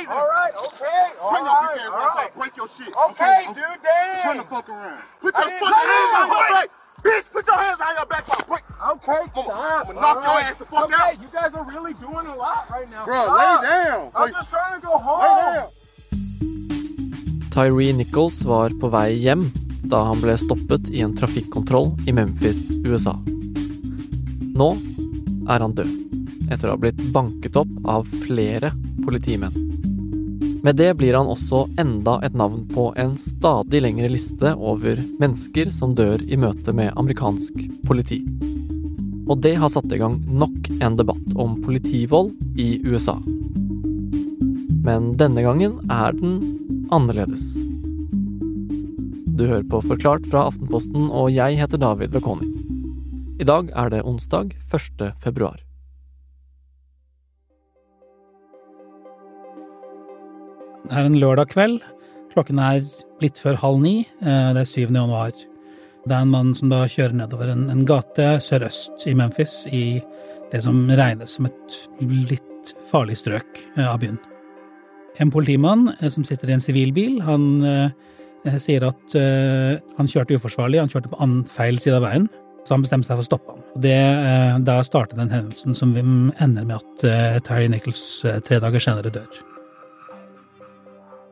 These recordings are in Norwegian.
tasing. All right, okay, all your right, bitch ass right. back right. up. Break your shit. Okay, okay dude, damn. Turn the fuck around. Put your fucking hands on your back. Bitch, put your hands behind your back break. Okay, I'm, stop. I'ma knock right. your ass the fuck okay, out. you guys are really doing a lot right now. Bro, Stop. lay down. I'm just trying to go lay home. down. Tyree Nichols var på vei hjem da han ble stoppet i en trafikkontroll i Memphis, USA. Nå er han død, etter å ha blitt banket opp av flere politimenn. Med det blir han også enda et navn på en stadig lengre liste over mennesker som dør i møte med amerikansk politi. Og det har satt i gang nok en debatt om politivold i USA. Men denne gangen er den annerledes. Du hører på Forklart fra Aftenposten, og jeg heter David Vekoni. I dag er det onsdag 1. februar. Det er en lørdag kveld. Klokken er litt før halv ni. Eh, Det er 7. januar. Det er en mann som da kjører nedover en, en gate sørøst i Memphis, i det som regnes som et litt farlig strøk eh, av byen. En politimann eh, som sitter i en sivilbil, han eh, sier at eh, han kjørte uforsvarlig, han kjørte på annen feil side av veien, så han bestemte seg for å stoppe ham. Og det, eh, da startet den hendelsen som ender med at Terry Nichols tre dager senere dør.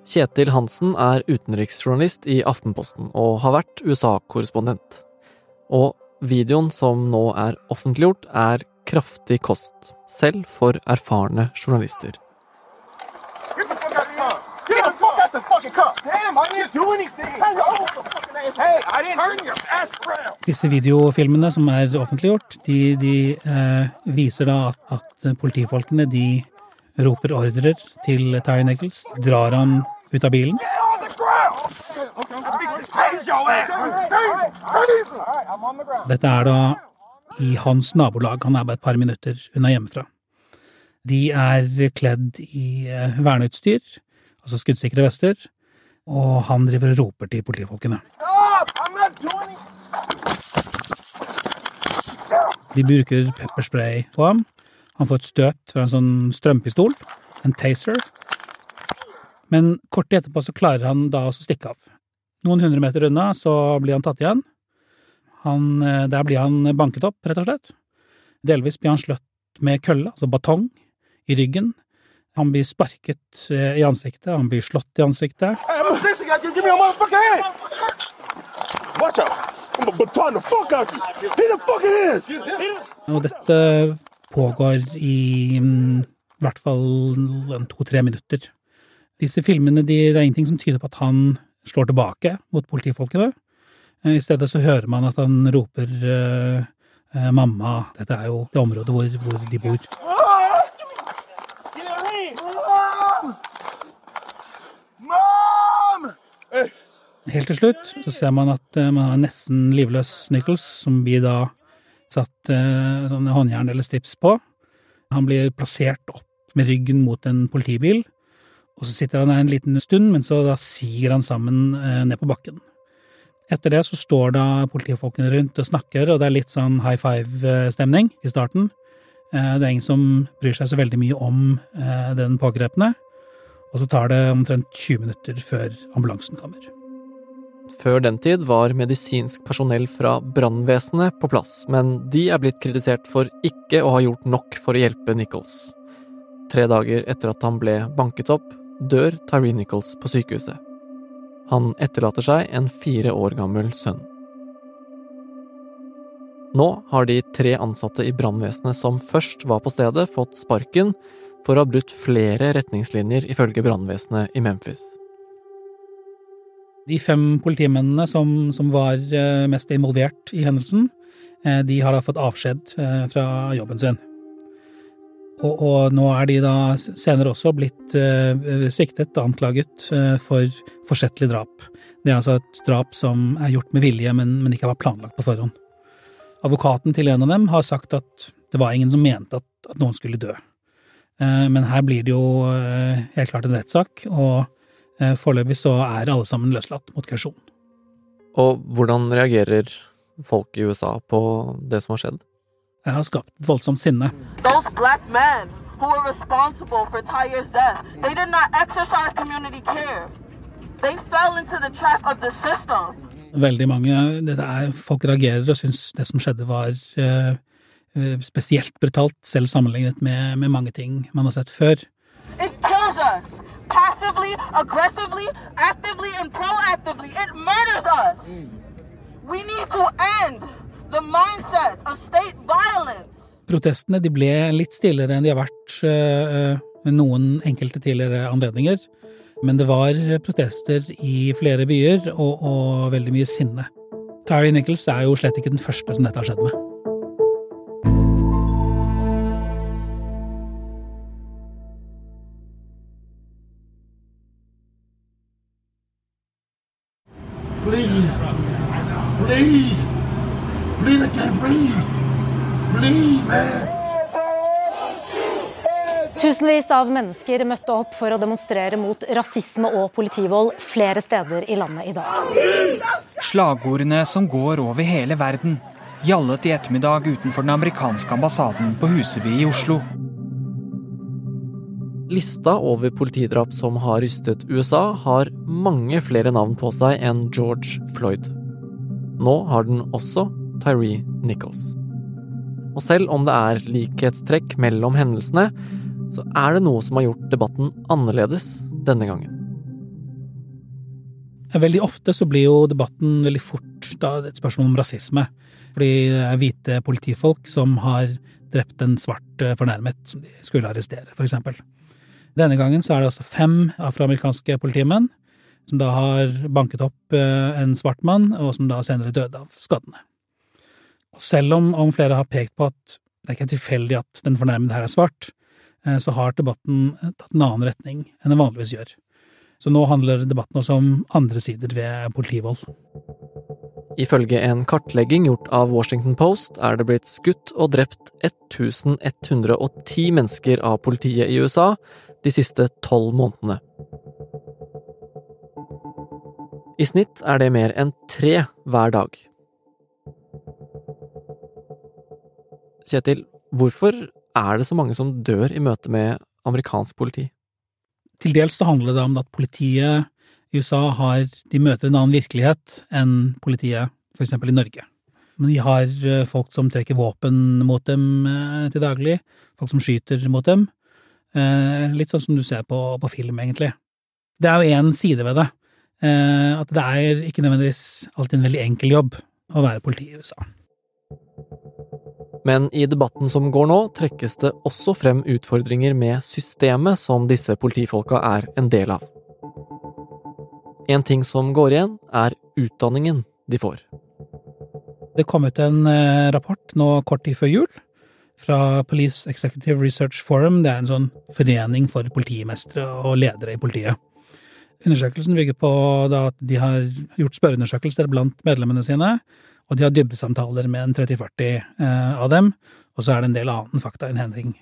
Kjetil Hansen er utenriksjournalist i Aftenposten og har vært USA-korrespondent. Og videoen som nå er offentliggjort, er kraftig kost, selv for erfarne journalister. Disse videofilmene som er offentliggjort, de, de eh, viser da at, at politifolkene de roper ordrer til Terry Nichols, drar han ut av bilen. Dette er da i hans nabolag, han er bare et par minutter unna hjemmefra. De er kledd i eh, verneutstyr, altså skuddsikre vester, og han driver og roper til politifolkene. De bruker pepperspray på ham. Han får et støt fra en sånn strømpistol, en taser. Men kort tid etterpå så klarer han da å stikke av. Noen hundre meter unna så blir han tatt igjen. Han, eh, der blir han banket opp, rett og slett. Delvis blir han slått med kølle, altså batong, i ryggen. Han blir sparket eh, i ansiktet, han blir slått i ansiktet. Hands. Og dette pågår i i hvert fall to-tre minutter. Disse filmene, de, det er ingenting som tyder på at han slår tilbake mot politifolkene. Eh, I stedet så hører man at han roper eh, eh, 'mamma'. Dette er jo det området hvor, hvor de bor. Helt til slutt så ser man at eh, man har nesten livløs Nichols, som blir da satt eh, sånne håndjern eller strips på. Han blir plassert opp med ryggen mot en politibil, og så sitter han der en liten stund, men så da siger han sammen eh, ned på bakken. Etter det så står da politifolkene rundt og snakker, og det er litt sånn high five-stemning i starten. Eh, Det er ingen som bryr seg så veldig mye om eh, den pågrepne, og så tar det omtrent 20 minutter før ambulansen kommer. Før den tid var medisinsk personell fra brannvesenet på plass, men de er blitt kritisert for ikke å ha gjort nok for å hjelpe Nichols. Tre dager etter at han ble banket opp, dør Tyree Nichols på sykehuset. Han etterlater seg en fire år gammel sønn. Nå har de tre ansatte i brannvesenet som først var på stedet, fått sparken for å ha brutt flere retningslinjer ifølge brannvesenet i Memphis. De fem politimennene som, som var eh, mest involvert i hendelsen, eh, de har da fått avskjed eh, fra jobben sin. Og, og nå er de da senere også blitt eh, siktet og anklaget eh, for forsettlig drap. Det er altså et drap som er gjort med vilje, men, men ikke var planlagt på forhånd. Advokaten til en av dem har sagt at det var ingen som mente at, at noen skulle dø. Eh, Men her blir det jo eh, helt klart en rettssak, og eh, foreløpig så er alle sammen løslatt mot kausjon. Og hvordan reagerer folk i USA på det som har skjedd? Det har skapt voldsomt sinne. Those black men who were responsible for Tyre's death. They did not exercise community care. They fell into the trap of the system. Veldig mange det er, Folk reagerer og syns det som skjedde var eh, eh, spesielt brutalt, selv sammenlignet med, med mange ting man har sett før. It kills us. Passively, aggressively, actively, and proactively. It murders us. We need to end Protestene ble litt stillere enn de har vært eh, ved noen enkelte tidligere anledninger. Men det var protester i flere byer, og, og veldig mye sinne. Tyree Nichols er jo slett ikke den første som dette har skjedd med. Tusenvis av mennesker møtte opp for å demonstrere mot rasisme og politivold flere steder i landet i dag. Slagordene som går over hele verden, gjallet i ettermiddag utenfor den amerikanske ambassaden på Huseby i Oslo. Lista over politidrap som har rystet USA, har mange flere navn på seg enn George Floyd. Nå har den også Tyree Nichols. Og selv om det er likhetstrekk mellom hendelsene, så er det noe som har gjort debatten annerledes denne gangen. Veldig ofte så blir jo debatten veldig fort da, et spørsmål om rasisme. Fordi det er hvite politifolk som har drept en svart eh, fornærmet som de skulle arrestere, eksempel. Denne gangen så er det altså fem afroamerikanske politimenn som da har banket opp eh, en svart mann, og som da senere døde av skadene. Og selv om, om flere har pekt på at det er ikke tilfeldig at den fornærmede her er svart, eh, så har debatten tatt en annen retning enn den vanligvis gjør. Så nå handler debatten også om andre sider ved politivold. Ifølge en kartlegging gjort av Washington Post er det blitt skutt og drept 1110 mennesker av politiet i USA de siste tolv månedene. I snitt er det mer enn tre hver dag. Kjetil, hvorfor er det så mange som dør i møte med amerikansk politi? Til dels så handler det om at politiet i USA har De møter en annen virkelighet enn politiet eksempel i Norge. Men de har eh, folk som trekker våpen mot dem eh, til daglig, folk som skyter mot dem. Eh, litt sånn som du ser på, på film, egentlig. Det er jo én side ved det. At det er ikke nødvendigvis alltid en veldig enkel jobb å være politi i USA. Men i debatten som går nå, trekkes det også frem utfordringer med systemet som disse politifolka er en del av. En ting som går igjen, er utdanningen de får. Det kom ut en rapport nå kort tid før jul fra Police Executive Research Forum. Det er en sånn forening for politimestere og ledere i politiet. Undersøkelsen bygger på at de har gjort spørreundersøkelser blant medlemmene sine, og de har dybdesamtaler med en 30-40 av dem, og så er det en del annen faktainnhenting.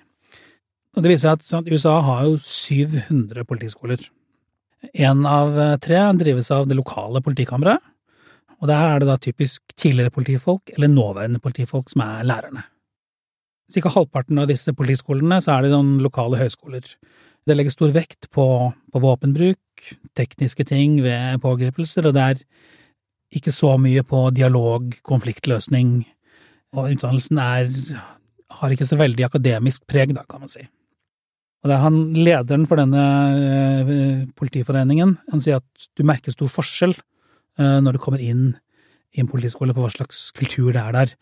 Og det viser seg at USA har jo 700 politiskoler. Én av tre drives av det lokale politikammeret, og der er det da typisk tidligere politifolk eller nåværende politifolk som er lærerne. Cirka halvparten av disse politiskolene så er det noen lokale høyskoler. Det legger stor vekt på, på våpenbruk, tekniske ting ved pågripelser, og det er ikke så mye på dialog, konfliktløsning, og utdannelsen er, har ikke så veldig akademisk preg, da, kan man si. Og det er han lederen for denne eh, politiforeningen, han sier at du merker stor forskjell eh, når du kommer inn i en politiskole på hva slags kultur det er der.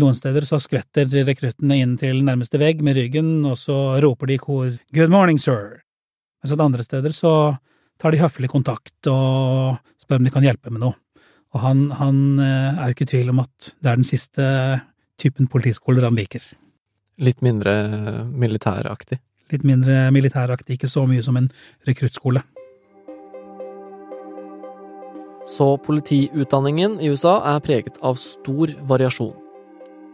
Noen steder så skvetter rekruttene inn til nærmeste vegg med ryggen, og så roper de i kor Good morning, sir. Mens andre steder så tar de høflig kontakt og spør om de kan hjelpe med noe. Og han, han er jo ikke i tvil om at det er den siste typen politiskoler han liker. Litt mindre militæraktig? Litt mindre militæraktig, ikke så mye som en rekruttskole. Så politiutdanningen i USA er preget av stor variasjon.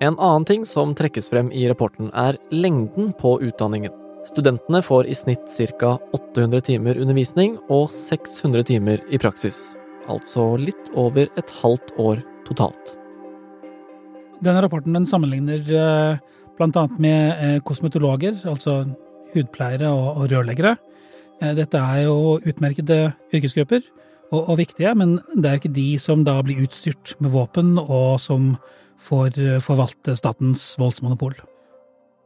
En annen ting som trekkes frem i rapporten, er lengden på utdanningen. Studentene får i snitt ca. 800 timer undervisning og 600 timer i praksis. Altså litt over et halvt år totalt. Denne rapporten den sammenligner blant annet med kosmetologer, altså hudpleiere og, rørleggere. Eh, dette er jo utmerkede yrkesgrupper og, og, viktige, men det er ikke de som da blir utstyrt med våpen, og som får forvalte statens voldsmonopol.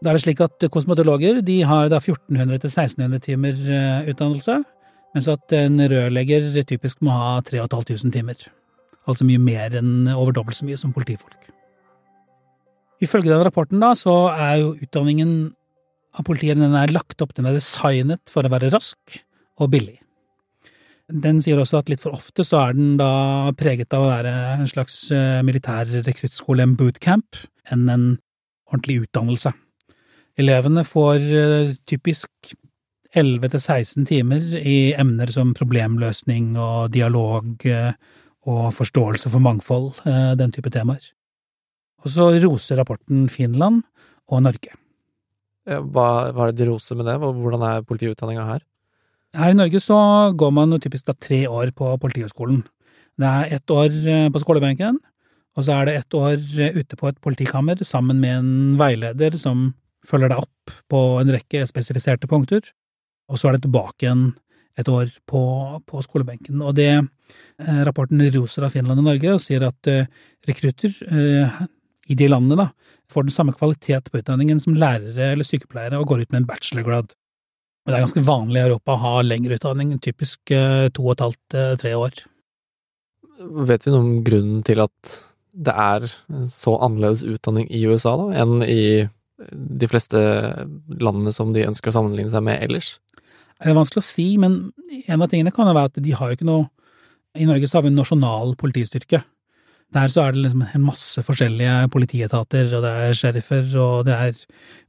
Da er det slik at kosmetologer de har da 1400-1600 timer utdannelse, mens at en rørlegger typisk må ha 3500 timer. Altså mye mer enn over dobbelt så mye som politifolk. Ifølge den rapporten da, så er jo utdanningen av politiet den er lagt opp, den er designet for å være rask og billig. Den sier også at litt for ofte så er den da preget av å være en slags eh, militær rekruttskole, en bootcamp, enn en ordentlig utdannelse. Elevene får eh, typisk 11 til 16 timer i emner som problemløsning og dialog eh, og forståelse for mangfold, den type temaer. Og så roser rapporten Finland og Norge. Hva, hva er det de roser med det? Hvordan er politiutdanninga her? Her i Norge så går man jo typisk da tre år på Politihøgskolen. Det er ett år eh, på skolebenken, og så er det ett år eh, ute på et politikammer sammen med en veileder som følger deg opp på en rekke spesifiserte punkter, og så er det tilbake igjen et år på, på skolebenken. Og det eh, rapporten roser av Finland og Norge og sier at rekrutter i de landene, da, får den samme kvalitet på utdanningen som lærere eller sykepleiere og går ut med en bachelorgrad. Og det er ganske vanlig i Europa å ha lengre utdanning, typisk eh, to og et halvt, eh, tre år. Vet vi noe om grunnen til at det er så annerledes utdanning i USA da, enn i de fleste landene som de ønsker å sammenligne seg med ellers? Det er vanskelig å si, men en av tingene kan være at de har jo ikke noe I Norge så har vi en nasjonal politistyrke. Der så er det liksom en masse forskjellige politietater, og det er sheriffer, og det er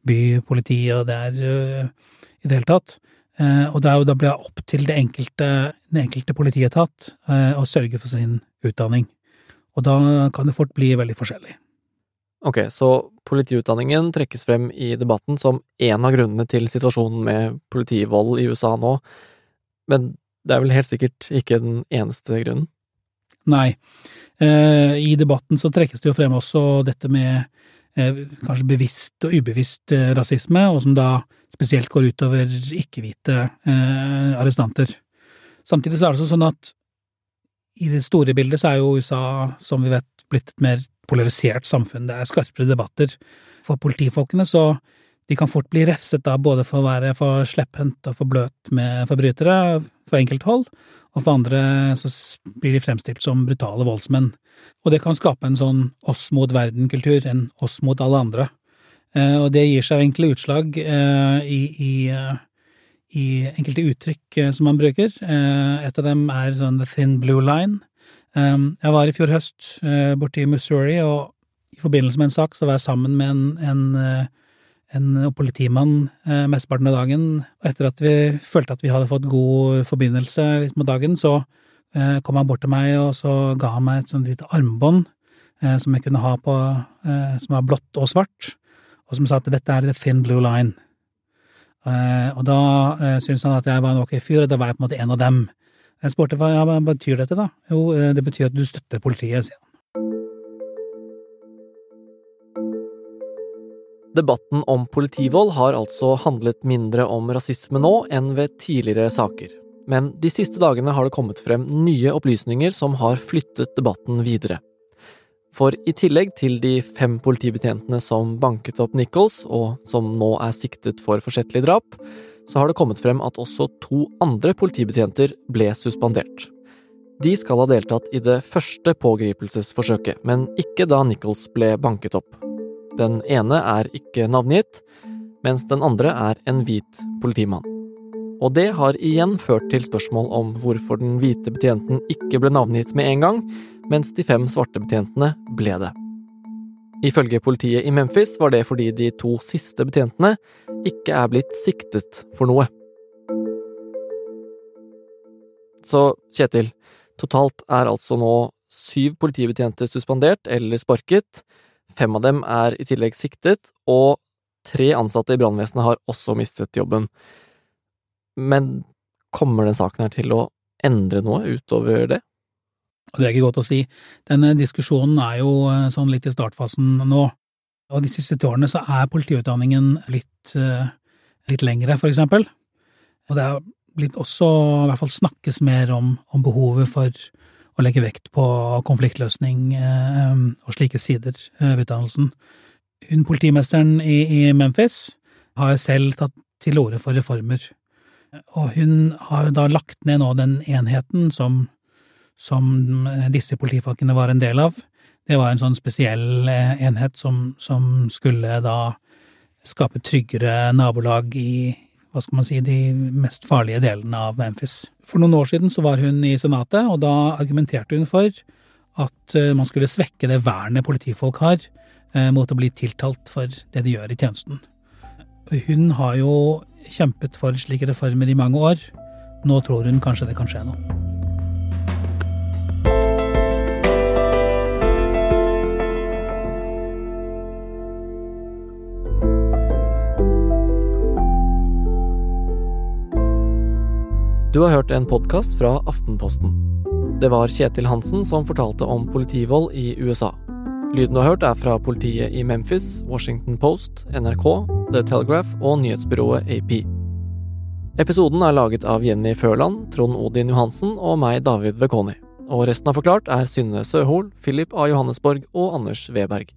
bypoliti, og det er uh, i det hele tatt. Uh, og da, da blir det opp til det enkelte, den enkelte politietat uh, å sørge for sin utdanning. Og da kan det fort bli veldig forskjellig. Ok, så politiutdanningen trekkes frem i debatten som en av grunnene til situasjonen med politivold i USA nå, men det er vel helt sikkert ikke den eneste grunnen? Nei. Eh, I debatten så trekkes det jo frem også dette med eh, kanskje bevisst og ubevisst eh, rasisme, og som da spesielt går utover ikke-hvite arrestanter. Samtidig så er det sånn at i det store bildet så er jo USA, som vi vet, blitt et mer polarisert samfunn. Det er skarpere debatter. For politifolkene så de kan fort bli refset da både for å være for slepphendt og for bløt med forbrytere for enkelte hold, og for andre så blir de fremstilt som brutale voldsmenn. Og det kan skape en sånn oss mot verden-kultur, en oss mot alle andre. Eh, og det gir seg egentlig utslag eh, i, i, eh, i enkelte uttrykk som man bruker. Et av dem er sånn the thin blue line. Jeg var i fjor høst borte i Missouri, og i forbindelse med en sak så var jeg sammen med en, en en politimann eh, mesteparten av dagen. Og etter at vi følte at vi hadde fått god forbindelse med dagen, så eh, kom han bort til meg, og så ga han meg et sånt lite armbånd eh, som jeg kunne ha på, eh, som var blått og svart, og som sa at dette er the thin blue line. Eh, og da eh, syntes han at jeg var en ok fyr, og da var jeg på en måte en av dem. Jeg spurte hva ja, betyr dette, da? Jo, det betyr at du støtter politiet, sier han. Debatten om politivold har altså handlet mindre om rasisme nå enn ved tidligere saker. Men de siste dagene har det kommet frem nye opplysninger som har flyttet debatten videre. For i tillegg til de fem politibetjentene som banket opp Nichols, og som nå er siktet for forsettlig drap, så har det kommet frem at også to andre politibetjenter ble suspendert. De skal ha deltatt i det første pågripelsesforsøket, men ikke da Nichols ble banket opp. Den ene er ikke navngitt, mens den andre er en hvit politimann. Og det har igjen ført til spørsmål om hvorfor den hvite betjenten ikke ble navngitt med en gang, mens de fem svarte betjentene ble det. Ifølge politiet i Memphis var det fordi de to siste betjentene ikke er blitt siktet for noe. Så Kjetil, totalt er altså nå syv politibetjenter suspendert eller sparket, Fem av dem er i tillegg siktet, og tre ansatte i brannvesenet har også mistet jobben. Men kommer den saken her til å endre noe utover det? Det er ikke godt å si. Denne diskusjonen er jo eh, sånn litt i startfasen nå, og de siste årene så er politiutdanningen litt uh, litt lengre, for eksempel. Og det er blitt også, i hvert fall snakkes mer om, om behovet for å legge vekt på konfliktløsning eh, og slike sider ved utdannelsen. Hun politimesteren i, i Memphis har selv tatt til orde for reformer, og hun har da lagt ned nå den enheten som, som disse politifolkene var en del av. Det var en sånn spesiell enhet som, som skulle da skape tryggere nabolag i hva skal man si, de mest farlige delene av Memphis. For noen år siden så var hun i Senatet, og da argumenterte hun for at eh, man skulle svekke det vernet politifolk har eh, mot å bli tiltalt for det de gjør i tjenesten. Hun har jo kjempet for slike reformer i mange år. Nå tror hun kanskje det kan skje noe. Du har hørt en podkast fra Aftenposten. Det var Kjetil Hansen som fortalte om politivold i USA. Lyden du har hørt, er fra politiet i Memphis, Washington Post, NRK, The Telegraph og nyhetsbyrået AP. Episoden er laget av Jenny Førland, Trond Odin Johansen og meg, David Vekoni. Og resten av Forklart er Synne Søhol, Philip A. Johannesborg og Anders Weberg.